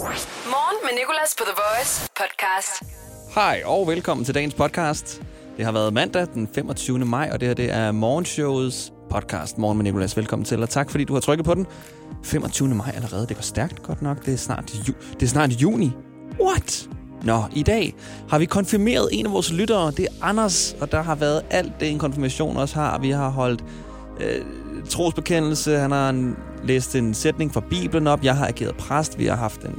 Morgen med Nicolas på The Voice podcast. Hej og velkommen til dagens podcast. Det har været mandag den 25. maj, og det her det er morgenshowets podcast. Morgen med Nicolas, velkommen til, og tak fordi du har trykket på den. 25. maj allerede, det går stærkt godt nok. Det er snart, ju- det er snart juni. What? Nå, i dag har vi konfirmeret en af vores lyttere. Det er Anders, og der har været alt det, en konfirmation også har. Vi har holdt øh, trosbekendelse, han har en, læst en sætning fra Bibelen op, jeg har ageret præst, vi har haft en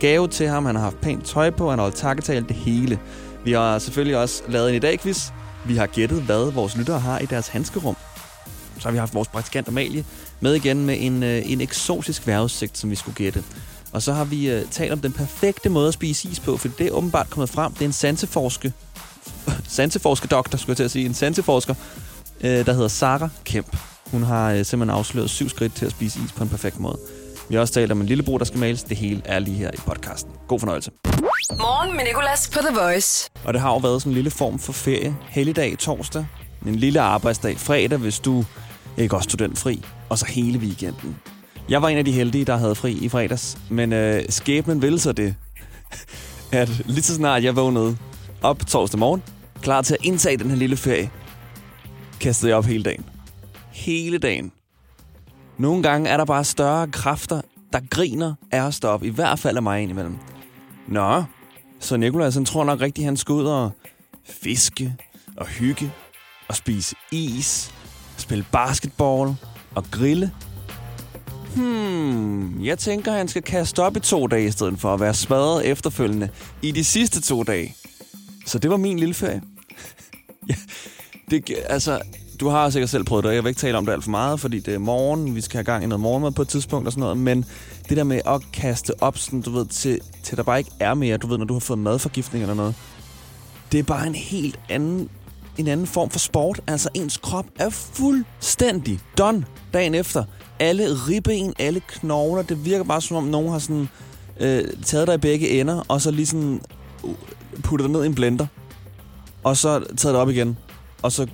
gave til ham, han har haft pænt tøj på, han har holdt takketale, det hele. Vi har selvfølgelig også lavet en i dag quiz. Vi har gættet, hvad vores lyttere har i deres handskerum. Så har vi haft vores praktikant Amalie med igen med en, øh, en eksotisk vejrudsigt, som vi skulle gætte. Og så har vi øh, talt om den perfekte måde at spise is på, for det er åbenbart kommet frem. Det er en sanseforske, sanseforske doktor, skulle jeg til at sige, en sanseforsker, øh, der hedder Sara Kemp. Hun har øh, simpelthen afsløret syv skridt til at spise is på en perfekt måde. Vi har også talt om en lillebror, der skal males. Det hele er lige her i podcasten. God fornøjelse. Morgen med Nicolas på The Voice. Og det har jo været sådan en lille form for ferie. Helligdag torsdag, en lille arbejdsdag fredag, hvis du ikke også studentfri, og så hele weekenden. Jeg var en af de heldige, der havde fri i fredags, men øh, skæbnen ville så det, at lige så snart jeg vågnede op torsdag morgen, klar til at indtage den her lille ferie, kastede jeg op hele dagen. Hele dagen. Nogle gange er der bare større kræfter, der griner af at op, i hvert fald af mig indimellem. Nå, så Nikolaj, han tror nok rigtig, han skal ud og fiske og hygge og spise is, spille basketball og grille. Hmm, jeg tænker, han skal kaste op i to dage, i stedet for at være smadret efterfølgende i de sidste to dage. Så det var min lille ferie. ja, det, altså, du har sikkert selv prøvet det, og jeg vil ikke tale om det alt for meget, fordi det er morgen, vi skal have gang i noget morgenmad på et tidspunkt og sådan noget, men det der med at kaste op, sådan, du ved, til, til der bare ikke er mere, du ved, når du har fået madforgiftning eller noget, det er bare en helt anden, en anden form for sport. Altså, ens krop er fuldstændig done dagen efter. Alle ribben, alle knogler, det virker bare som om nogen har sådan øh, taget dig i begge ender, og så lige sådan uh, puttet dig ned i en blender, og så taget det op igen, og så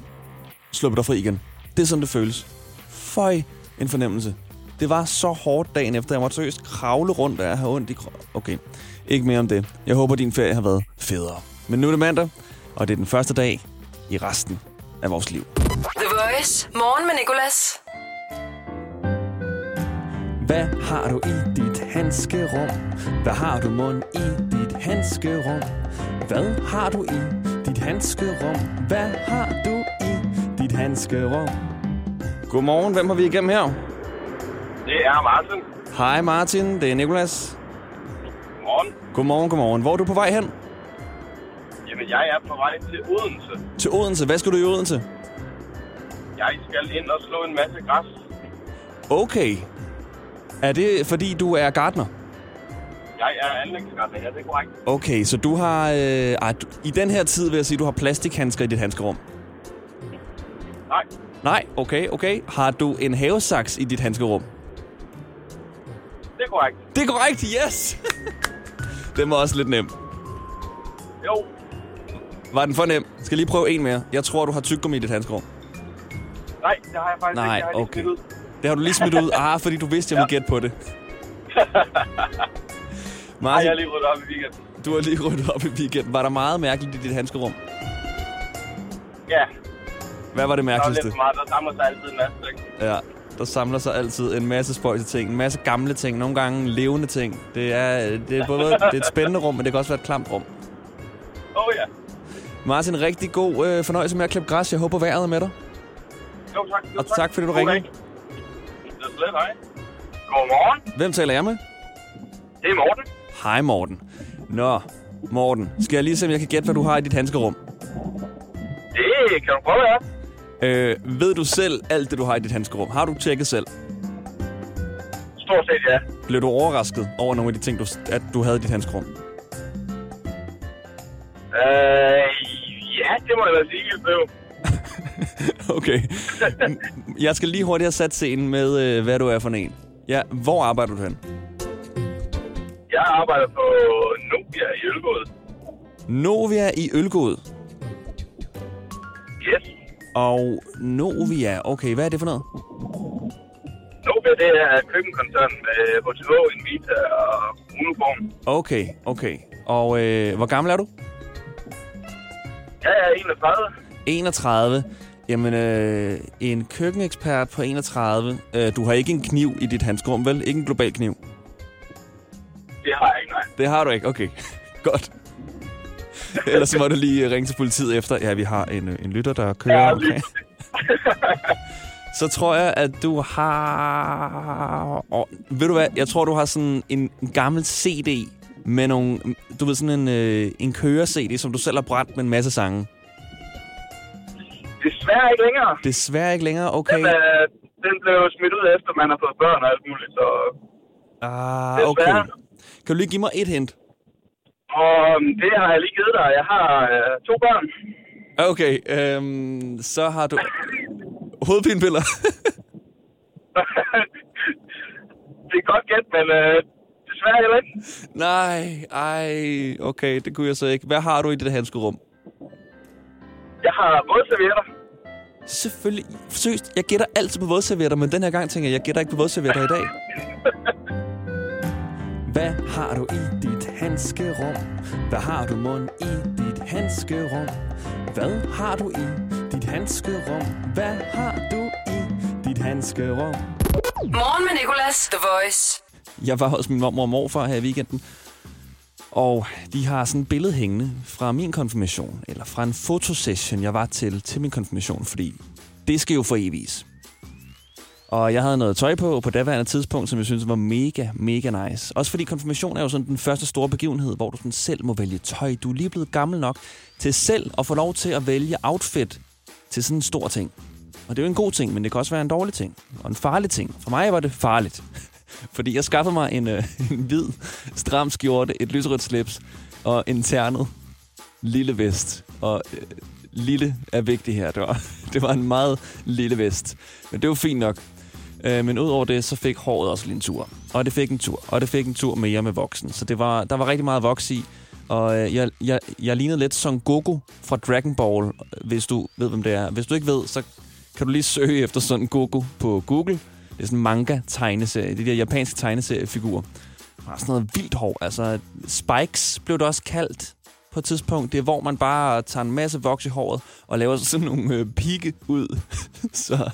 sluppet dig fri igen. Det er sådan, det føles. Føj, en fornemmelse. Det var så hårdt dagen efter. Jeg måtte seriøst kravle rundt, og jeg havde ondt i kroppen. Okay, ikke mere om det. Jeg håber, din ferie har været federe. Men nu er det mandag, og det er den første dag i resten af vores liv. The Voice. Morgen med Nicolas. Hvad har du i dit handskerum? Hvad har du mund i dit handskerum? Hvad har du i dit handskerum? Hvad har du i dit handskerum? Godmorgen, hvem har vi igennem her? Det er Martin. Hej Martin, det er Nikolas. Morgen. Godmorgen, godmorgen. Hvor er du på vej hen? Jamen, jeg er på vej til Odense. Til Odense. Hvad skal du i Odense? Jeg skal ind og slå en masse græs. Okay. Er det, fordi du er gartner? Jeg er anlægsgartner, ja, det er korrekt. Okay, så du har... Øh, ej, du, I den her tid vil jeg sige, du har plastikhandsker i dit handskerum. Nej, Nej, okay, okay. Har du en havesaks i dit handskerum? det er korrekt. Det er korrekt, yes! den var også lidt nem. Jo, Var den for nem? Skal lige prøve en mere? Jeg tror, du har tyggegummi i dit handskerum. nej, det har jeg faktisk Nej, ikke. Jeg har lige okay. Det har du lige smidt ud. Ah, fordi du vidste, jeg ville gætte på det. Nej, Martin, jeg har lige ryddet op i weekenden. du har lige ryddet op i weekenden. Var der meget mærkeligt i dit handskerum? Ja, Hvad var det der mærkeligste? for meget. Der samler sig altid en masse ting. Ja, der samler sig altid en masse spøjse ting. En masse gamle ting. Nogle gange levende ting. Det er, det er, både, det er et spændende rum, men det kan også være et klamt rum. Åh oh, ja. Martin, rigtig god øh, fornøjelse med at klippe græs. Jeg håber, vejret er med dig. Jo, tak. Jo, Og tak, fordi du ringede. Det er slet hej. Godmorgen. Hvem taler jeg med? Det er Morten. Hej, Morten. Nå, Morten. Skal jeg lige se, om jeg kan gætte, hvad du har i dit handskerum? Det kan du prøve, ja. Øh, ved du selv alt det, du har i dit handskerum? Har du tjekket selv? Stort set, ja. Blev du overrasket over nogle af de ting, du, at du havde i dit handskerum? Øh, ja, det må jeg da sige, jeg blev. Okay. Jeg skal lige hurtigt have sat scenen med, øh, hvad du er for en. Ja, hvor arbejder du hen? Jeg arbejder på Nobia i Ølgod. Novia i Ølgod. Og Novia, okay, hvad er det for noget? Nobia, det er køkkenkoncern med HTH, Invita og Uno Okay, okay. Og øh, hvor gammel er du? Jeg er 31. 31. Jamen, øh, en køkkenekspert på 31. Øh, du har ikke en kniv i dit handskerum, vel? Ikke en global kniv? Det har jeg ikke, nej. Det har du ikke? Okay, godt. Ellers så må du lige ringe til politiet efter. Ja, vi har en, øh, en lytter, der kører. Ja, Okay. Så tror jeg, at du har... Oh, ved du hvad? Jeg tror, du har sådan en, en gammel CD med nogle... Du ved, sådan en, øh, en kører-CD, som du selv har brændt med en masse sange. Desværre ikke længere. Desværre ikke længere. Okay. Den, øh, den blev smidt ud efter, man har fået børn og alt muligt, så... Ah, okay. desværre. Kan du lige give mig et hint? Og øhm, det har jeg lige givet dig. Jeg har øh, to børn. Okay, øhm, så har du... Hovedpinepiller. det er godt gæt, men øh, desværre heller ikke. Nej, ej, okay, det kunne jeg så ikke. Hvad har du i det handskerum? Jeg har både servietter. Selvfølgelig. Seriøst, jeg gætter altid på vådservietter, men den her gang tænker jeg, jeg gætter ikke på vådservietter i dag. Hvad har du i dit handskerum? Hvad har du mund i dit handskerum? Hvad har du i dit handskerum? Hvad har du i dit handskerum? Morgen med Nicolas, The Voice. Jeg var hos min mormor og morfar her i weekenden, og de har sådan et billede hængende fra min konfirmation, eller fra en fotosession, jeg var til til min konfirmation, fordi det skal jo for evigt. Og jeg havde noget tøj på på daværende tidspunkt, som jeg synes var mega, mega nice. Også fordi konfirmation er jo sådan den første store begivenhed, hvor du sådan selv må vælge tøj. Du er lige blevet gammel nok til selv at få lov til at vælge outfit til sådan en stor ting. Og det er jo en god ting, men det kan også være en dårlig ting. Og en farlig ting. For mig var det farligt. Fordi jeg skaffede mig en, øh, en hvid, stram skjorte, et lyserødt slips og en ternet lille vest. Og øh, lille er vigtigt her. Det var, det var en meget lille vest. Men det var fint nok. Øh, men udover det, så fik håret også lige en tur. Og det fik en tur. Og det fik en tur mere med voksen. Så det var, der var rigtig meget voks i. Og øh, jeg, jeg, jeg lignede lidt Son Goku fra Dragon Ball, hvis du ved, hvem det er. Hvis du ikke ved, så kan du lige søge efter Son Goku på Google. Det er sådan en manga-tegneserie. De der japanske tegneseriefigurer. Har sådan noget vildt hår. Altså, spikes blev det også kaldt på et tidspunkt. Det er, hvor man bare tager en masse voks i håret og laver sådan nogle øh, pigge ud. så,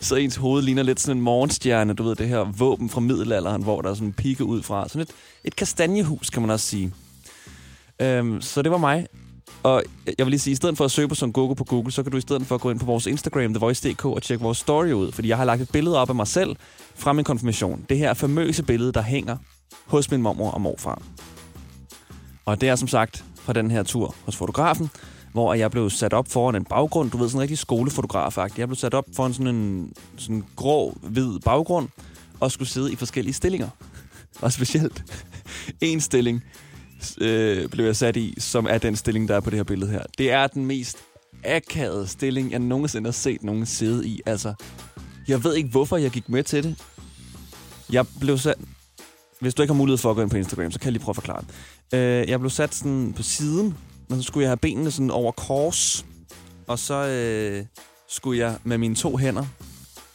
så ens hoved ligner lidt sådan en morgenstjerne. Du ved, det her våben fra middelalderen, hvor der er sådan en pigge ud fra. Sådan et, et kastanjehus, kan man også sige. Øhm, så det var mig. Og jeg vil lige sige, i stedet for at søge på Son Goku på Google, så kan du i stedet for at gå ind på vores Instagram, TheVoice.dk, og tjekke vores story ud. Fordi jeg har lagt et billede op af mig selv fra min konfirmation. Det her famøse billede, der hænger hos min mormor og morfar. Og det er som sagt fra den her tur hos fotografen, hvor jeg blev sat op foran en baggrund. Du ved, sådan en rigtig skolefotograf -agtig. Jeg blev sat op foran sådan en sådan grå, hvid baggrund, og skulle sidde i forskellige stillinger. Og specielt en stilling øh, blev jeg sat i, som er den stilling, der er på det her billede her. Det er den mest akavede stilling, jeg nogensinde har set nogen sidde i. Altså, jeg ved ikke, hvorfor jeg gik med til det. Jeg blev sat... Hvis du ikke har mulighed for at gå ind på Instagram, så kan jeg lige prøve at forklare det. Øh, jeg blev sat sådan på siden, og så skulle jeg have benene sådan over kors. Og så øh, skulle jeg med mine to hænder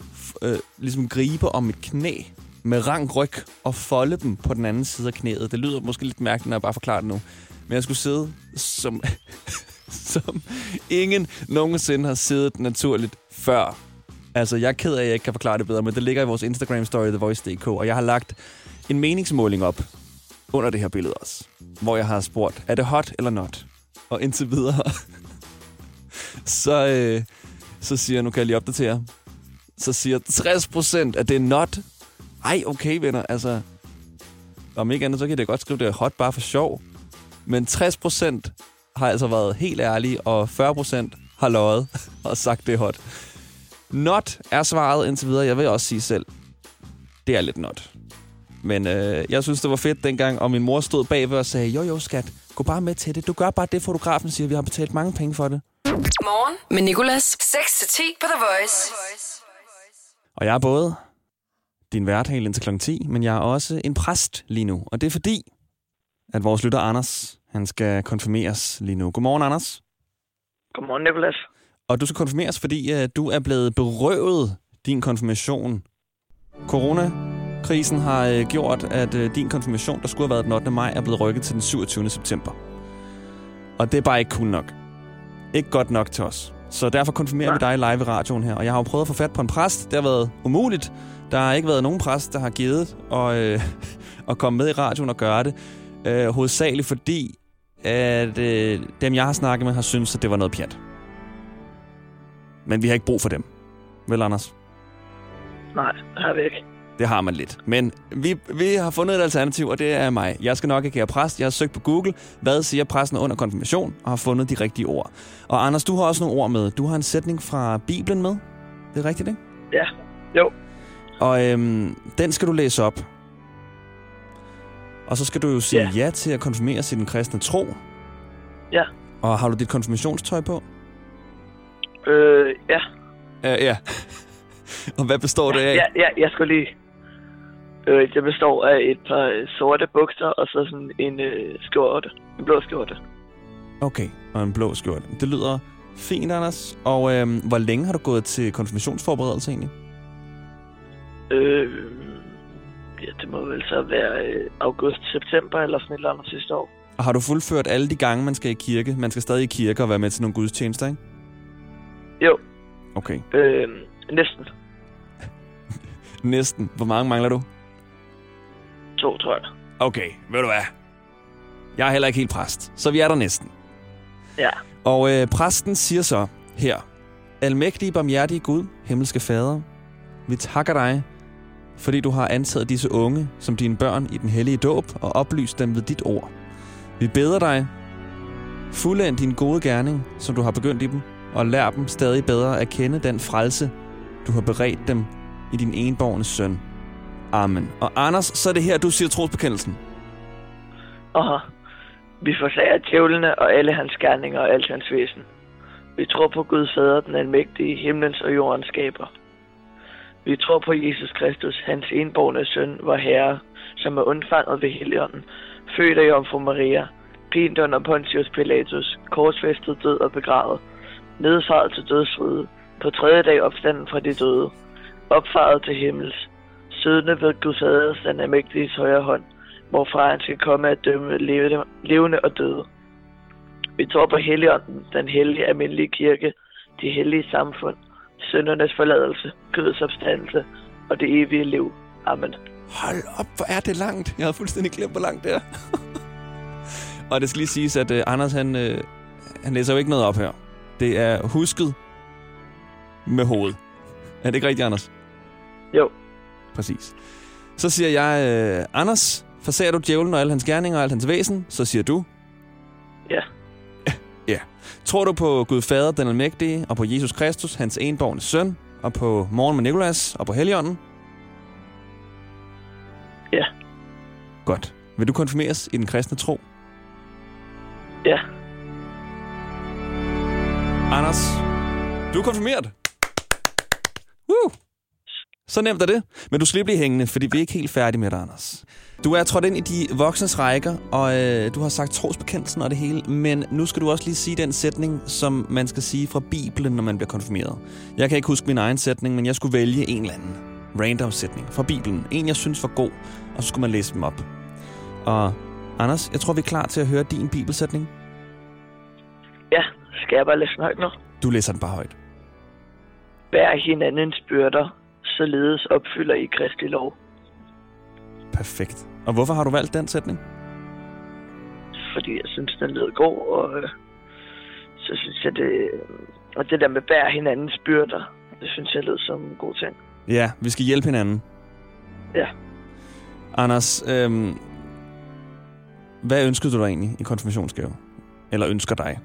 f- øh, ligesom gribe om mit knæ med rank ryg og folde dem på den anden side af knæet. Det lyder måske lidt mærkeligt, når jeg bare forklarer det nu. Men jeg skulle sidde som, som ingen nogensinde har siddet naturligt før. Altså, jeg er ked af, at jeg ikke kan forklare det bedre, men det ligger i vores Instagram-story, TheVoice.dk, og jeg har lagt en meningsmåling op under det her billede også, hvor jeg har spurgt, er det hot eller not? Og indtil videre, så, øh, så siger jeg, nu kan jeg lige opdatere, så siger 60 procent, at det er not. Ej, okay venner, altså, om ikke andet, så kan det godt skrive, det er hot bare for sjov. Men 60 procent har altså været helt ærlige, og 40 procent har løjet og sagt, det er hot. Not er svaret indtil videre. Jeg vil også sige selv, det er lidt not. Men øh, jeg synes, det var fedt dengang, og min mor stod bagved og sagde, jo jo skat, gå bare med til det. Du gør bare det, fotografen siger. Vi har betalt mange penge for det. Morgen med Nicolas. 6-10 på The Voice. Og jeg er både din vært helt indtil kl. 10, men jeg er også en præst lige nu. Og det er fordi, at vores lytter Anders, han skal konfirmeres lige nu. Godmorgen, Anders. Godmorgen, Nicolas. Og du skal konfirmeres, fordi uh, du er blevet berøvet din konfirmation. Corona coronakrisen har øh, gjort, at øh, din konfirmation, der skulle have været den 8. maj, er blevet rykket til den 27. september. Og det er bare ikke cool nok. Ikke godt nok til os. Så derfor konfirmerer vi dig live i radioen her. Og jeg har jo prøvet at få fat på en præst. Det har været umuligt. Der har ikke været nogen præst, der har givet og, øh, at komme med i radioen og gøre det. Øh, hovedsageligt fordi, at øh, dem, jeg har snakket med, har syntes, at det var noget pjat. Men vi har ikke brug for dem. Vel, Anders? Nej, det har vi ikke. Det har man lidt. Men vi, vi har fundet et alternativ, og det er mig. Jeg skal nok agere præst. Jeg har søgt på Google, hvad siger præsten under konfirmation, og har fundet de rigtige ord. Og Anders, du har også nogle ord med. Du har en sætning fra Bibelen med. Det er rigtigt, ikke? Ja, jo. Og øhm, den skal du læse op. Og så skal du jo sige Ja. ja til at konfirmere sin kristne tro. Ja. Og har du dit konfirmationstøj på? Øh, ja. Uh, ja. og hvad består det af? Ja, ja, jeg skulle lige... Øh, det består af et par øh, sorte bukser, og så sådan en øh, skjorte. En blå skjorte. Okay, og en blå skjorte. Det lyder fint, Anders. Og øhm, hvor længe har du gået til konfirmationsforberedelse egentlig? Øh, ja, det må vel så være øh, august-september eller sådan et eller andet sidste år. Og har du fuldført alle de gange, man skal i kirke? Man skal stadig i kirke og være med til nogle gudstjenester, ikke? Jo, Okay. øh, næsten Næsten. Hvor mange mangler du? To, tror jeg. Okay, ved du hvad? Jeg er heller ikke helt præst, så vi er der næsten. Ja. Og øh, præsten siger så her, Almægtige, barmhjertige Gud, himmelske Fader, vi takker dig, fordi du har antaget disse unge som dine børn i den hellige dåb og oplyst dem ved dit ord. Vi beder dig, fuldend din gode gerning, som du har begyndt i dem, og lær dem stadig bedre at kende den frelse, du har beredt dem i din enborgne søn. Amen. Og Anders, så er det her, du siger trosbekendelsen. Aha. Vi forsager djævlene og alle hans gerninger og alt hans væsen. Vi tror på Gud Fader, den almægtige, himlens og jordens skaber. Vi tror på Jesus Kristus, hans enborgne søn, vor Herre, som er undfanget ved Helligånden, født af Jomfru Maria, pint under Pontius Pilatus, korsfæstet død og begravet, nedfaret til dødsriget, på tredje dag opstanden fra de døde, opfaret til himmels, siddende ved Gud Faders, den almægtiges højre hånd, hvorfra han skal komme at dømme levende, levende og døde. Vi tror på Helligånden, den hellige almindelige kirke, de hellige samfund, syndernes forladelse, Guds opstandelse og det evige liv. Amen. Hold op, hvor er det langt. Jeg havde fuldstændig glemt, hvor langt det er. og det skal lige siges, at uh, Anders, han, uh, han læser jo ikke noget op her. Det er husket med hoved. Er det ikke rigtigt, Anders? Jo, Præcis. Så siger jeg, uh, Anders, forsager du djævlen og alle hans gerninger og alt hans væsen? Så siger du, ja, ja. Tror du på Gud Fader, den almægtige, og på Jesus Kristus, hans enborgne søn, og på morgen med Nikolas, og på Helligånden? ja, Godt. Vil du konfirmeres i den kristne tro? ja. Anders, du er konfirmeret. Woo! Så nemt er det. Men du skal lige blive hængende, fordi vi er ikke helt færdige med dig, Anders. Du er trådt ind i de voksnes rækker, og øh, du har sagt trosbekendelsen og det hele, men nu skal du også lige sige den sætning, som man skal sige fra Bibelen, når man bliver konfirmeret. Jeg kan ikke huske min egen sætning, men jeg skulle vælge en eller anden random sætning fra Bibelen. En, jeg synes var god, og så skulle man læse dem op. Og Anders, jeg tror, vi er klar til at høre din bibelsætning. Ja, skal jeg bare læse den højt nu? Du læser den bare højt. Bær hinandens byrder, således opfylder I Kristi lov. Perfekt. Og hvorfor har du valgt den sætning? Fordi jeg synes, den lyder god, og øh, så synes jeg, det, og det der med bær hinandens byrder, det synes jeg lyder som en god ting. Ja, vi skal hjælpe hinanden. Ja. Anders, øhm, hvad ønskede du dig egentlig i konfirmationsgave? Eller ønsker dig?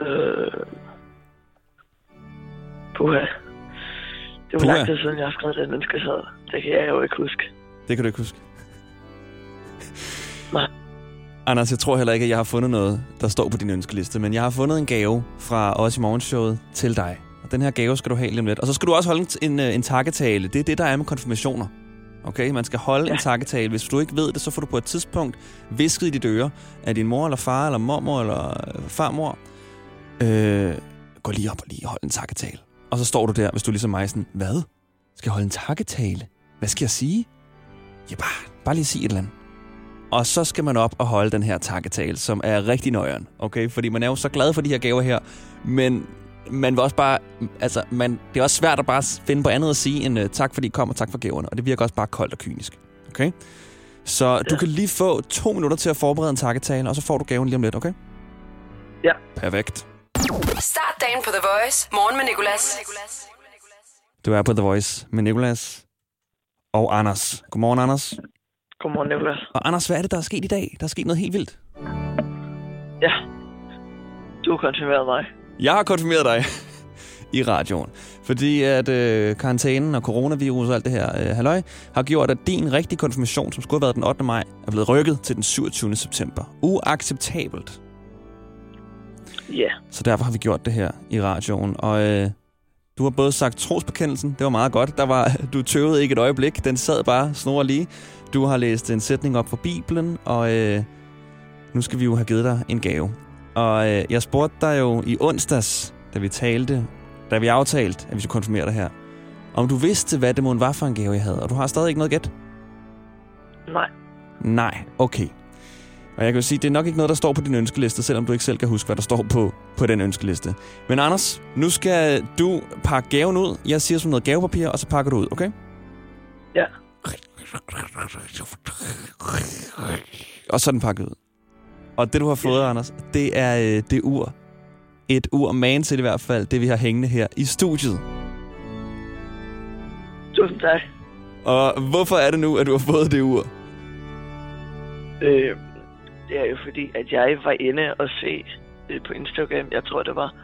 Øh, puha. Det var Puha. lang tid siden, jeg har skrevet den ønskeseddel. Det kan jeg jo ikke huske. Det kan du ikke huske. Nej. Anders, jeg tror heller ikke, at jeg har fundet noget, der står på din ønskeliste, men jeg har fundet en gave fra os i morgenshowet til dig. Og den her gave skal du have lige om lidt. Og så skal du også holde en, en, øh, en takketale. Det er det, der er med konfirmationer. Okay, man skal holde ja. en takketale. Hvis du ikke ved det, så får du på et tidspunkt visket i dit øre af din mor eller far eller mormor eller øh, farmor. Øh, gå lige op og lige hold en takketale. Og så står du der, hvis du er ligesom mig sådan, hvad? Skal jeg holde en takketale? hvad skal jeg sige? Ja, bare, bare lige sige et eller andet. Og så skal man op og holde den her takketale, som er rigtig nøjeren, okay? Fordi man er jo så glad for de her gaver her, men man vil også bare, altså, man, det er også svært at bare finde på andet at sige end uh, tak fordi I kom og tak for gaverne, og det virker også bare koldt og kynisk, okay? Så ja. du kan lige få to minutter til at forberede en takketale, og så får du gaven lige om lidt, okay? Ja. Perfekt. Start dagen på The Voice. Morgen med Nicolas. Du er på The Voice med Nicolas og Anders. Godmorgen, Anders. Godmorgen, Nicolas. Og Anders, hvad er det, der er sket i dag? Der er sket noget helt vildt. Ja. Du har konfirmeret mig. Jeg har konfirmeret dig i radioen. Fordi at øh, karantænen og coronavirus og alt det her øh, halløj, har gjort, at din rigtige konfirmation, som skulle have været den 8. maj, er blevet rykket til den 27. september. Uacceptabelt. Ja. Så derfor har vi gjort det her i radioen. Og øh, du har både sagt trosbekendelsen, det var meget godt. Der var, du tøvede ikke et øjeblik, den sad bare snor lige. Du har læst en sætning op fra Bibelen, og øh, nu skal vi jo have givet dig en gave. Og øh, jeg spurgte dig jo i onsdags, da vi talte, da vi aftalte, at vi skulle konfirmere dig her, om du vidste, hvad det måtte var for en gave, jeg havde. Og du har stadig ikke noget gæt? Nej. Nej, okay. Og jeg kan jo sige, det er nok ikke noget, der står på din ønskeliste, selvom du ikke selv kan huske, hvad der står på, på den ønskeliste. Men Anders, nu skal du pakke gaven ud. Jeg siger som noget gavepapir, og så pakker du ud, okay? Ja. Og så er den pakket ud. Og det, du har fået, Anders, det er øh, det ur. Et ur, man til i hvert fald, det vi har hængende her i studiet. Tusind tak. Og hvorfor er det nu, at du har fået det ur? Øh, det er jo fordi, at jeg var inde og se øh, på Instagram, jeg tror det var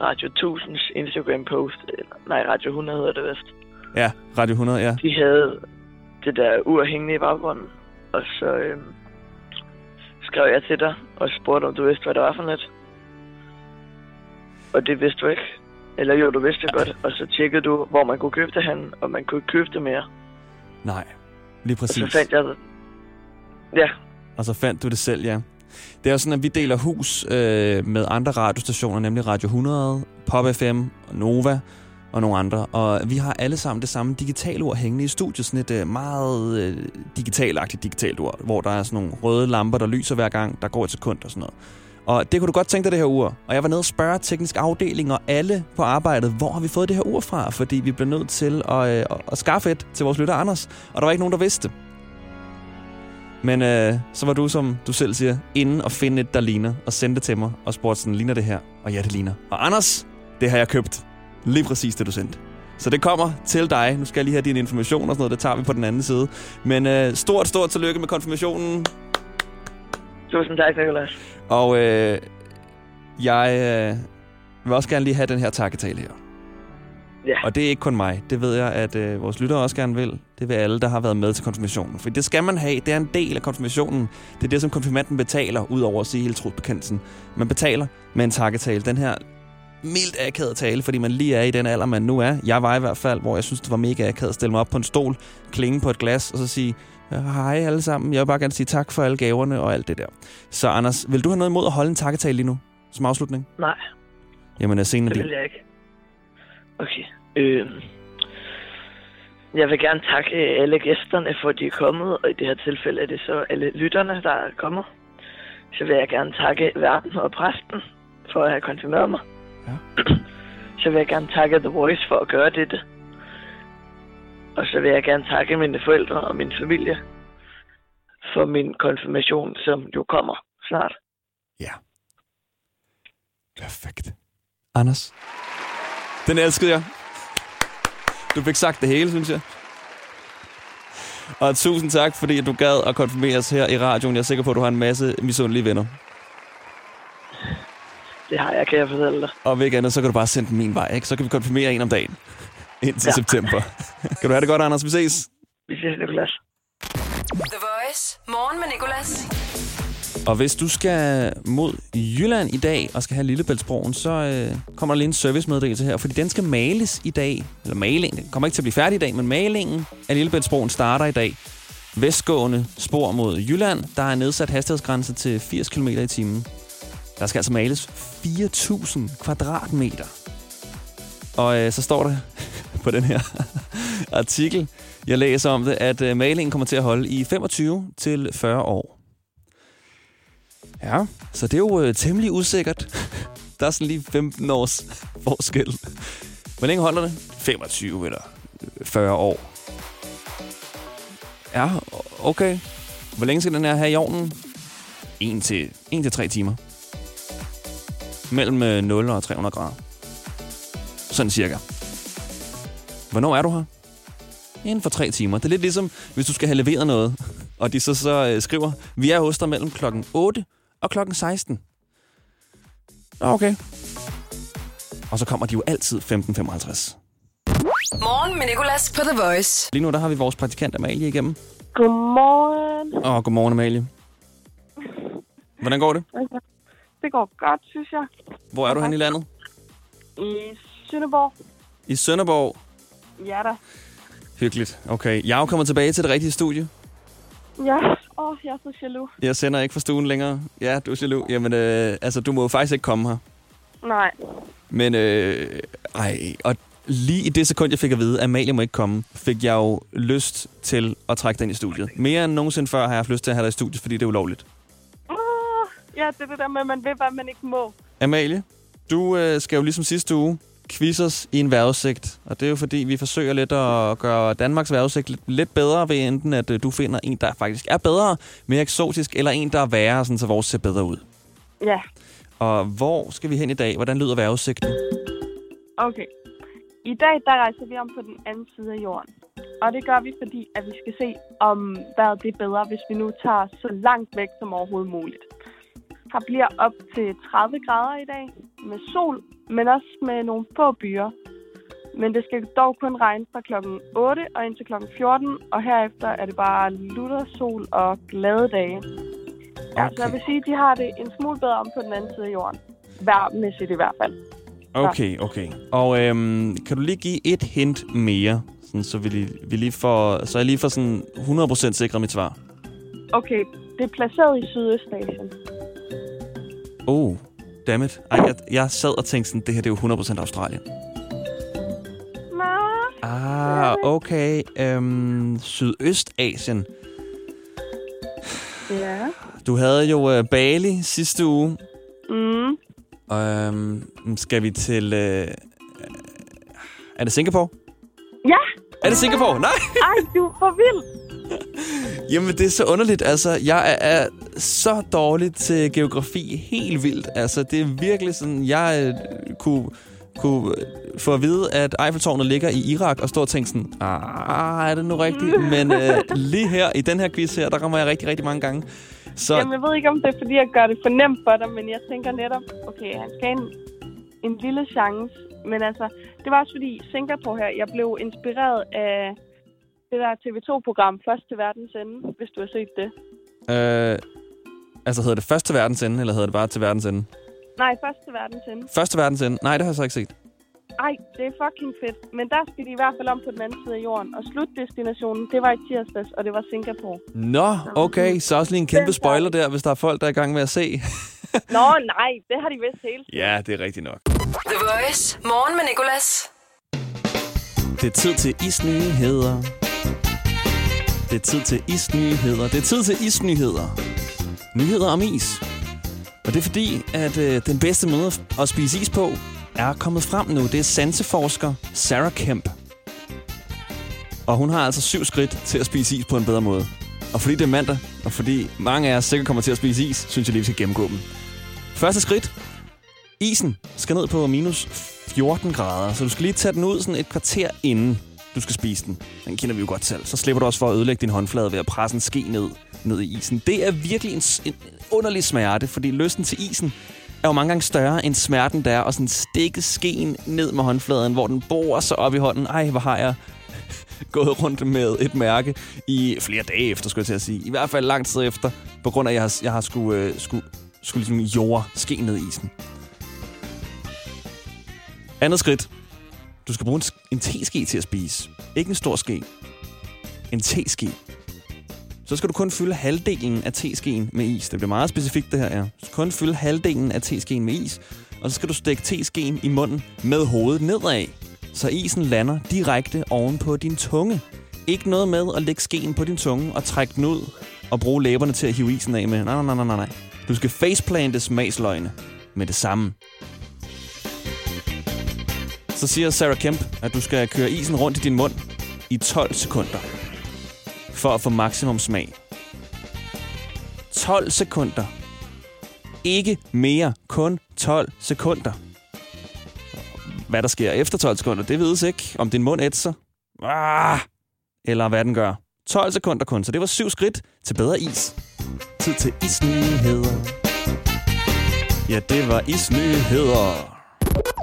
Radio 1000's Instagram-post, eller nej, Radio 100 hedder det vist. Ja, Radio 100, ja. De havde det der ur hængende i baggrunden, og så øh, skrev jeg til dig og spurgte, om du vidste, hvad det var for net. Og det vidste du ikke. Eller jo, du vidste det godt. Og så tjekkede du, hvor man kunne købe det hen, og man kunne ikke købe det mere. Nej, lige Og så præcis. fandt jeg det. Ja, og så fandt du det selv, ja. Det er jo sådan, at vi deler hus øh, med andre radiostationer, nemlig Radio 100, Pop FM, Nova og nogle andre. Og vi har alle sammen det samme digitale ord hængende i studiet. Sådan et øh, meget øh, digitalagtigt digitalt ord, hvor der er sådan nogle røde lamper, der lyser hver gang, der går et sekund og sådan noget. Og det kunne du godt tænke dig, det her ur. Og jeg var nede og spørge teknisk afdeling og alle på arbejdet, hvor har vi fået det her ur fra? Fordi vi blev nødt til at, øh, at, skaffe et til vores lytter Anders. Og der var ikke nogen, der vidste. Men øh, så var du, som du selv siger, inde og finde et, der ligner, og sendte det til mig, og spurgte sådan, ligner det her? Og ja, det ligner. Og Anders, det har jeg købt. Lige præcis det, du sendte. Så det kommer til dig. Nu skal jeg lige have din information og sådan noget, det tager vi på den anden side. Men øh, stort, stort tillykke med konfirmationen. tusind tak, Nicolas. Og øh, jeg øh, vil også gerne lige have den her takketale her. Ja. Og det er ikke kun mig. Det ved jeg, at øh, vores lyttere også gerne vil. Det vil alle, der har været med til konfirmationen. For det skal man have. Det er en del af konfirmationen. Det er det, som konfirmanden betaler, ud over at sige hele trosbekendelsen. Man betaler med en takketale. Den her mildt akavet tale, fordi man lige er i den alder, man nu er. Jeg var i hvert fald, hvor jeg synes, det var mega akavet at stille mig op på en stol, klinge på et glas, og så sige, hej alle sammen, jeg vil bare gerne sige tak for alle gaverne og alt det der. Så Anders, vil du have noget imod at holde en takketale lige nu, som afslutning? Nej, Jamen, er scenen det vil jeg ikke. Okay. Øh, jeg vil gerne takke alle gæsterne for, at de er kommet, og i det her tilfælde er det så alle lytterne, der er kommet. Så vil jeg gerne takke verden og præsten for at have konfirmeret mig. Ja. Så vil jeg gerne takke The Voice for at gøre dette. Og så vil jeg gerne takke mine forældre og min familie for min konfirmation, som jo kommer snart. Ja. Perfekt. Anders. Den elskede jeg. Du fik sagt det hele, synes jeg. Og tusind tak, fordi du gad at konfirmeres her i radioen. Jeg er sikker på, at du har en masse misundelige venner. Det har jeg, kan jeg fortælle dig. Og ved ikke andet, så kan du bare sende den min vej, ikke? Så kan vi konfirmere en om dagen. Indtil ja. Ja. september. kan du have det godt, Anders? Vi ses. Vi ses, Nicolas. The Voice. Morgen med Nicolas. Og hvis du skal mod Jylland i dag og skal have Lillebæltsbroen, så øh, kommer der lige en servicemeddelelse her, fordi den skal males i dag. Eller maling, den kommer ikke til at blive færdig i dag, men malingen af Lillebæltsbroen starter i dag. Vestgående spor mod Jylland, der er nedsat hastighedsgrænse til 80 km i timen. Der skal altså males 4.000 kvadratmeter. Og øh, så står der på den her artikel, Jeg læser om det, at øh, malingen kommer til at holde i 25 til 40 år. Ja, så det er jo øh, temmelig usikkert. Der er sådan lige 15 års forskel. Hvor længe holder det? 25 eller 40 år. Ja, okay. Hvor længe skal den her have i ovnen? 1 til, 1 til 3 timer. Mellem øh, 0 og 300 grader. Sådan cirka. Hvornår er du her? Inden for 3 timer. Det er lidt ligesom, hvis du skal have leveret noget, og de så, så øh, skriver, vi er hos dig mellem klokken 8 og klokken 16. Nå, Okay. Og så kommer de jo altid 15.55. Morgen med Nicolas på The Voice. Lige nu der har vi vores praktikant Amalie igennem. Godmorgen. Åh, godmorgen Amalie. Hvordan går det? Det går godt, synes jeg. Hvor er du hen i landet? I Sønderborg. I Sønderborg. Ja da. Hyggeligt. Okay. Jeg er jo kommet tilbage til det rigtige studie. Ja. Åh, oh, jeg er så jaloux. Jeg sender ikke fra stuen længere. Ja, du er jaloux. Jamen, øh, altså, du må jo faktisk ikke komme her. Nej. Men, øh, ej, og lige i det sekund, jeg fik at vide, at Amalie må ikke komme, fik jeg jo lyst til at trække den i studiet. Mere end nogensinde før har jeg haft lyst til at have dig i studiet, fordi det er ulovligt. Uh, ja, det er det der med, at man ved, hvad man ikke må. Amalie, du øh, skal jo ligesom sidste uge quiz os i en vejrudsigt. Og det er jo fordi, vi forsøger lidt at gøre Danmarks vejrudsigt lidt, lidt bedre ved enten, at øh, du finder en, der faktisk er bedre, mere eksotisk, eller en, der er værre, sådan, så vores ser bedre ud. Ja. Og hvor skal vi hen i dag? Hvordan lyder vejrudsigten? Okay. I dag, der rejser vi om på den anden side af jorden. Og det gør vi, fordi at vi skal se, om vejret det er bedre, hvis vi nu tager så langt væk som overhovedet muligt. Her bliver op til 30 grader i dag med sol, men også med nogle få byer. Men det skal dog kun regne fra klokken 8 og indtil klokken 14, og herefter er det bare lutter sol og glade dage. Ja, så jeg vil sige, at de har det en smule bedre om på den anden side af jorden. Værmæssigt i hvert fald. Okay, okay. Og øhm, kan du lige give et hint mere, sådan, så, vi lige, vi lige får, så jeg lige får sådan 100% sikret mit svar? Okay, det er placeret i Sydøstasien. Oh, dammit. Ej, jeg, jeg sad og tænkte sådan, det her det er jo 100% Australien. Ah, okay. Øhm, Sydøstasien. ja. Du havde jo øh, Bali sidste uge. Mm. Øhm, skal vi til... Øh, er det Singapore? Ja, Er det Singapore? Nej! ej, du er for vild. Jamen, det er så underligt. Altså, jeg er, er så dårlig til geografi. Helt vildt. Altså, det er virkelig sådan, jeg øh, kunne, kunne få at vide, at Eiffeltårnet ligger i Irak, og stå og tænke sådan, ah, er det nu rigtigt? Men øh, lige her, i den her quiz her, der rammer jeg rigtig, rigtig mange gange. Så Jamen, jeg ved ikke, om det er, fordi jeg gør det for nemt for dig, men jeg tænker netop, okay, han skal en, en lille chance. Men altså, det var også fordi Singapore her, jeg blev inspireret af det der TV2-program Først til verdens ende, hvis du har set det. øh, altså, hedder det først til verdens ende, eller hedder det bare til verdens ende? Nej, Først til verdens ende. Først til verdens ende? Nej, det har jeg så ikke set. Ej, det er fucking fedt. Men der skal de i hvert fald om på den anden side af jorden. Og slutdestinationen, det var i tirsdags, og det var Singapore. Nå, okay. Så også lige en kæmpe spoiler der, hvis der er folk, der er i gang med at se. Nå, nej, det har de vist hele tiden. ja, det er rigtigt nok. The Voice. Morgen med Nicolas. Det er tid til isnyheder. Det er tid til isnyheder. Det er tid til isnyheder. Nyheder om is. Og det er fordi, at øh, den bedste måde at spise is på er kommet frem nu. Det er sanseforsker Sarah Kemp. Og hun har altså syv skridt til at spise is på en bedre måde. Og fordi det er mandag, og fordi mange af jer sikkert kommer til at spise is, synes jeg lige, vi skal gennemgå dem. Første skridt. Isen skal ned på minus 14 grader, så du skal lige tage den ud sådan et kvarter inden du skal spise den. Den kender vi jo godt selv. Så slipper du også for at ødelægge din håndflade ved at presse en ske ned, ned i isen. Det er virkelig en, en underlig smerte, fordi lysten til isen er jo mange gange større end smerten der, er og sådan stikke skeen ned med håndfladen, hvor den borer sig op i hånden. Ej, hvor har jeg gået rundt med et mærke i flere dage efter, skulle jeg til at sige. I hvert fald lang tid efter, på grund af, at jeg har, jeg har skulle, øh, skulle, skulle ligesom jord ske ned i isen. Andet skridt. Du skal bruge en, en teske til at spise. Ikke en stor ske. En teske. Så skal du kun fylde halvdelen af teskeen med is. Det bliver meget specifikt, det her er. Du skal kun fylde halvdelen af teskeen med is. Og så skal du stikke teskeen i munden med hovedet nedad. Så isen lander direkte oven på din tunge. Ikke noget med at lægge skeen på din tunge og trække den ud og bruge læberne til at hive isen af med. Nej, nej, nej, nej, nej. Du skal faceplante smagsløgne med det samme. Så siger Sarah Kemp, at du skal køre isen rundt i din mund i 12 sekunder. For at få maksimum smag. 12 sekunder. Ikke mere, kun 12 sekunder. Hvad der sker efter 12 sekunder, det vides ikke. Om din mund ætser. Ah, eller hvad den gør. 12 sekunder kun, så det var syv skridt til bedre is. Tid til isnyheder. Ja, det var isnyheder.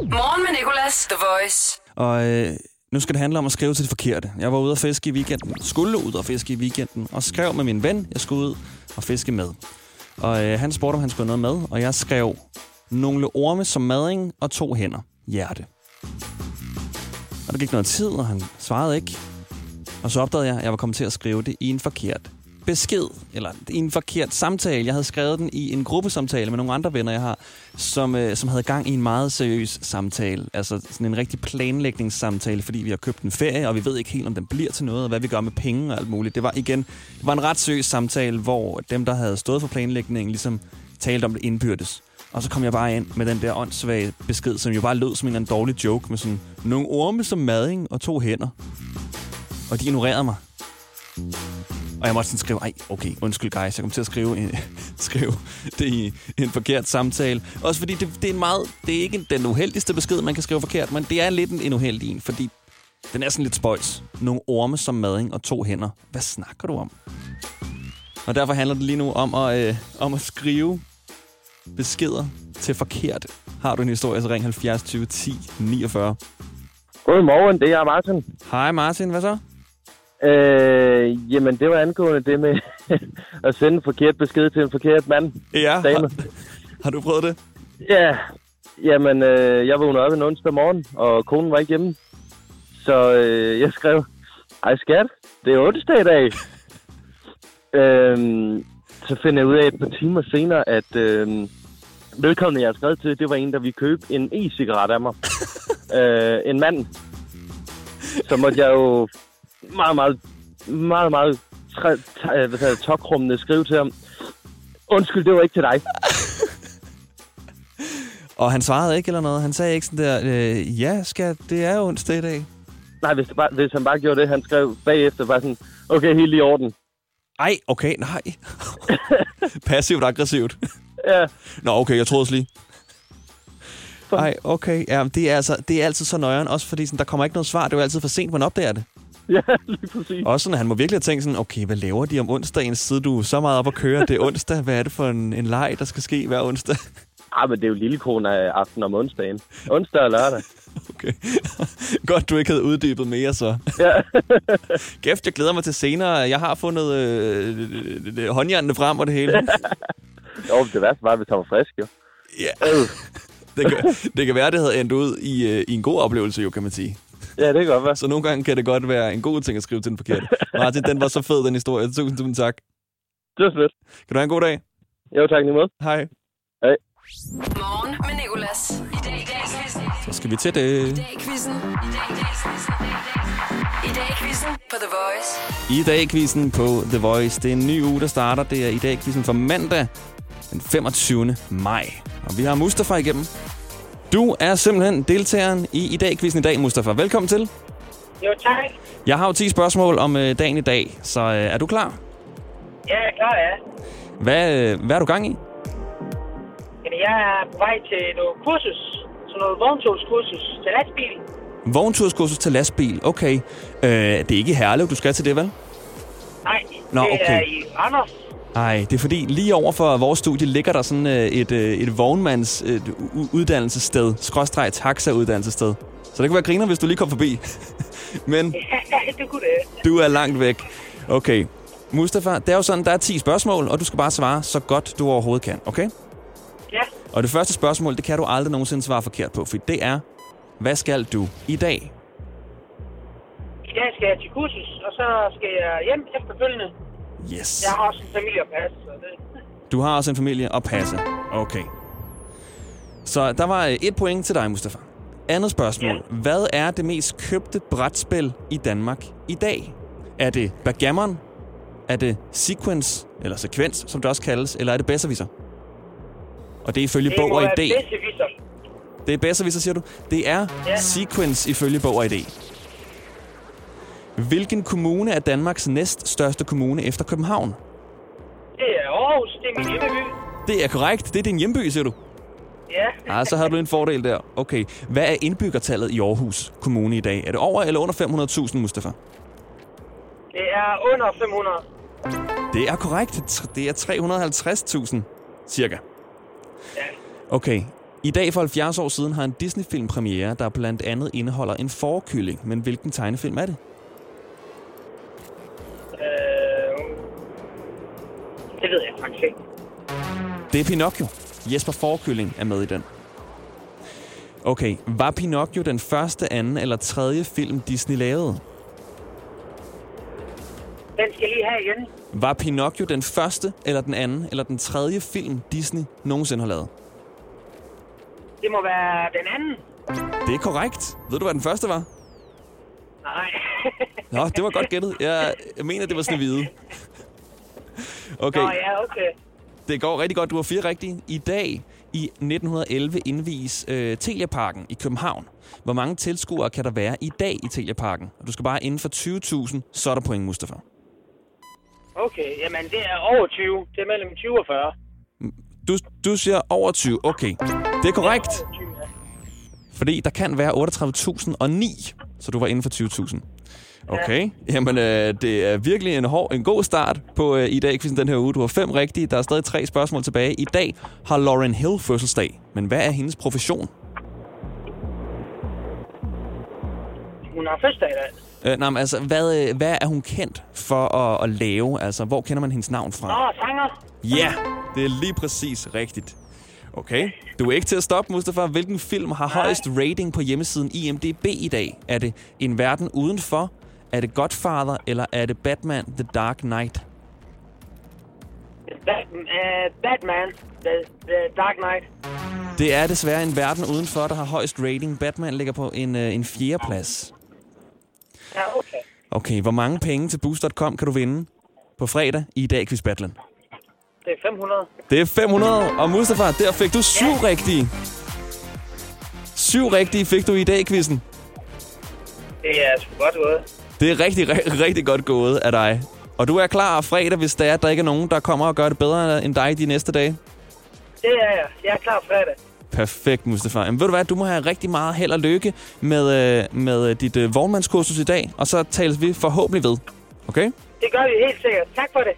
Morgen med Nicolas, The Voice. Og øh, nu skal det handle om at skrive til det forkerte. Jeg var ude og fiske i weekenden. Skulle ud og fiske i weekenden. Og skrev med min ven, jeg skulle ud og fiske med. Og øh, han spurgte, om han skulle have noget med. Og jeg skrev nogle orme som mading og to hænder. Hjerte. Og der gik noget tid, og han svarede ikke. Og så opdagede jeg, at jeg var kommet til at skrive det i en forkert besked, eller i en forkert samtale. Jeg havde skrevet den i en gruppesamtale med nogle andre venner, jeg har, som, øh, som havde gang i en meget seriøs samtale. Altså sådan en rigtig planlægningssamtale, fordi vi har købt en ferie, og vi ved ikke helt, om den bliver til noget, og hvad vi gør med penge og alt muligt. Det var igen det var en ret seriøs samtale, hvor dem, der havde stået for planlægningen, ligesom talte om det indbyrdes. Og så kom jeg bare ind med den der åndssvage besked, som jo bare lød som en eller anden dårlig joke med sådan nogle orme som mading og to hænder. Og de ignorerede mig. Og jeg måtte sådan skrive, ej, okay, undskyld guys, jeg kom til at skrive, en, skrive det i en forkert samtale. Også fordi det, det er en meget, det er ikke den uheldigste besked, man kan skrive forkert, men det er lidt en, en uheldig en, fordi den er sådan lidt spøjs. Nogle orme som mading og to hænder. Hvad snakker du om? Og derfor handler det lige nu om at, øh, om at skrive beskeder til forkert. Har du en historie, så ring 70 20 10 49. Godmorgen, det er Martin. Hej Martin, hvad så? Øh, jamen, det var angående det med at sende en forkert besked til en forkert mand. Ja, Dame. har, har du prøvet det? Ja, jamen, øh, jeg vågnede op en onsdag morgen, og konen var ikke hjemme. Så øh, jeg skrev, ej skat, det er onsdag i dag. øhm, så finder jeg ud af et par timer senere, at øh, vedkommende, jeg har skrevet til, det var en, der ville købe en e-cigaret af mig. øh, en mand. Så måtte jeg jo meget, meget, meget, meget træ, tæ, hvad hedder det, tokrummende skrive til ham. Undskyld, det var ikke til dig. Og han svarede ikke eller noget. Han sagde ikke sådan der, øh, ja skat, det er onsdag i dag. Nej, hvis, det bare, hvis han bare gjorde det, han skrev bagefter, bare sådan, okay, helt i orden. Ej, okay, nej. Passivt aggressivt. Ja, Nå, okay, jeg troede også lige. Ej, okay. Ja, det er, altså, det er altid så nøjeren, også fordi sådan, der kommer ikke noget svar. Det er jo altid for sent, man opdager det. ja, lige præcis. Også sådan, at han må virkelig have tænkt sådan, okay, hvad laver de om onsdagen, siden du så meget op at køre? Det er onsdag. Hvad er det for en, en leg, der skal ske hver onsdag? Ah, men det er jo lille kone af aften om onsdagen. Onsdag og lørdag. Okay. Godt, du ikke havde uddybet mere så. Ja, Kæft, jeg glæder mig til senere. Jeg har fundet øh, øh, øh, håndjernene frem og det hele. jo, det værste var, hvis han var frisk, jo. Ja. Det kan, det kan være, det havde endt ud i, øh, i en god oplevelse, jo, kan man sige. Ja, det kan godt være. Så nogle gange kan det godt være en god ting at skrive til den forkerte. Martin, den var så fed, den historie. Tusind, tusind tak. Det var slet. Kan du have en god dag? Jo, tak lige måde. Hej. Morgen med Nicolas. I dag i dag. Så skal vi til det. I dag i quizzen. I dag i dag quizzen. I dag i quizzen på The Voice. I dag quizzen på The Voice. Det er en ny uge, der starter. Det er i dag quizzen for mandag den 25. maj. Og vi har Mustafa igennem. Du er simpelthen deltageren i I dag quizzen i dag, Mustafa. Velkommen til. Jo, tak. Jeg har jo 10 spørgsmål om øh, dagen i dag, så øh, er du klar? Ja, jeg er klar, ja. Hvad, øh, hvad er du gang i? Jamen, jeg er på vej til noget kursus. Sådan noget vogntogskursus til lastbil. Vognturskursus til lastbil. Okay. Øh, det er ikke Herlev, du skal til det, vel? Nej, Nå, det okay. er i Randers. Nej, det er fordi lige over for vores studie ligger der sådan øh, et, øh, et vognmands øh, uddannelsessted, skråstreg taxa-uddannelsessted. Så det kunne være griner, hvis du lige kom forbi. Men det kunne det. du er langt væk. Okay. Mustafa, det er jo sådan, der er 10 spørgsmål, og du skal bare svare så godt du overhovedet kan, okay? Ja, Og det første spørgsmål, det kan du aldrig nogensinde svare forkert på, for det er, hvad skal du i dag? i dag skal jeg til kursus, og så skal jeg hjem efterfølgende. Yes. Jeg har også en familie at passe, så det... Du har også en familie at passe. Okay. Så der var øh, et point til dig, Mustafa. Andet spørgsmål. Ja. Hvad er det mest købte brætspil i Danmark i dag? Er det backgammon? Er det sequence, eller sekvens, som det også kaldes, eller er det besserwisser? Og det er ifølge Det bog og idé. Det er besserwisser, siger du? Det er Ja. sequence ifølge bog og idé. Hvilken kommune er Danmarks næststørste kommune efter København? Det er Aarhus, det er min hjemmeby. Det er korrekt. Det er din hjemby, siger du? Ja, Ah, så har du en fordel der. Okay. Hvad er indbyggertallet i Aarhus Kommune i dag? Er det over eller under 500.000, Mustafa? det er under 500. Det er korrekt. Det er 350.000, cirka. Ja. Okay. I dag for 70 år siden har en Disney-film premiere, der blandt andet indeholder en forkylling. Men hvilken tegnefilm er det? Det ved jeg faktisk ikke. Det er Pinocchio. Jesper Forkylling er med i den. Okay, var Pinocchio den første, anden eller tredje film, Disney lavede? Den skal lige have igen. Var Pinocchio den første, eller den anden, eller den tredje film, Disney nogensinde har lavet? Det må være den anden. Det er korrekt. Ved du, hvad den første var? Nej. Nå, det var godt gættet. Jeg, jeg mener, det var Snevide. Okay, Nå ja, okay. det går rigtig godt. Du har fire rigtige. I dag, i 1911, indvies øh, Telia-parken i København. Hvor mange tilskuere kan der være i dag i Telia-parken? Du skal bare inden for 20.000, så er der point, Mustafa. Okay, jamen det er over 20. Det er mellem 20 og 40. Du, du siger over 20. Okay, det er korrekt. Over 20, ja. Fordi der kan være 38.009, så du var inden for 20.000. Okay, jamen øh, det er virkelig en, hård, en god start på øh, i dag quizzen den her uge. Du har fem rigtige, der er stadig tre spørgsmål tilbage. I dag har Lauren Hill fødselsdag, men hvad er hendes profession? Hun har fødselsdag i dag. Øh, nej, men altså, hvad, øh, hvad er hun kendt for at, at lave? Altså, hvor kender man hendes navn fra? Nå, sanger. Ja, det er lige præcis rigtigt. Okay, du er ikke til at stoppe, Mustafa. Hvilken film har højest rating på hjemmesiden IMDb i dag? Er det En Verden Udenfor? Er det Godfather? Eller er det Batman The Dark Knight? Bat- uh, Batman. The, the Dark Knight. Det er desværre En Verden Udenfor, der har højst rating. Batman ligger på en, øh, en fjerde plads. Ja, okay. Okay, hvor mange penge til Boost.com kan du vinde på fredag i dag quiz battlen? Det er 500. Det er 500, og Mustafa, der fik du syv rigtige. Syv rigtige fik du i dag quizzen. Det er sgu godt gået. Det er rigtig, rigtig, godt gået af dig. Og du er klar fredag, hvis der er, at der ikke er nogen, der kommer og gør det bedre end dig de næste dage? Det er jeg. Jeg er klar fredag. Perfekt, Mustafa. Men ved du hvad, du må have rigtig meget held og lykke med, øh, med dit øh, vognmandskursus i dag, og så tales vi forhåbentlig ved. Okay? Det gør vi helt sikkert. Tak for det.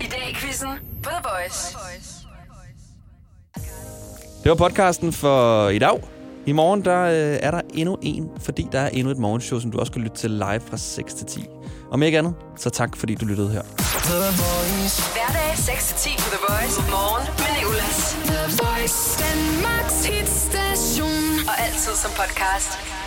I dag i quizzen The Voice. Det var podcasten for i dag. I morgen der øh, er der endnu en, fordi der er endnu et morgenshow, som du også kan lytte til live fra 6 til 10. Om ikke andet, så tak fordi du lyttede her. Hverdag 6-10 på The Voice. Morgen med Nicolas. The Voice. Danmarks hitstation. Og altid som podcast.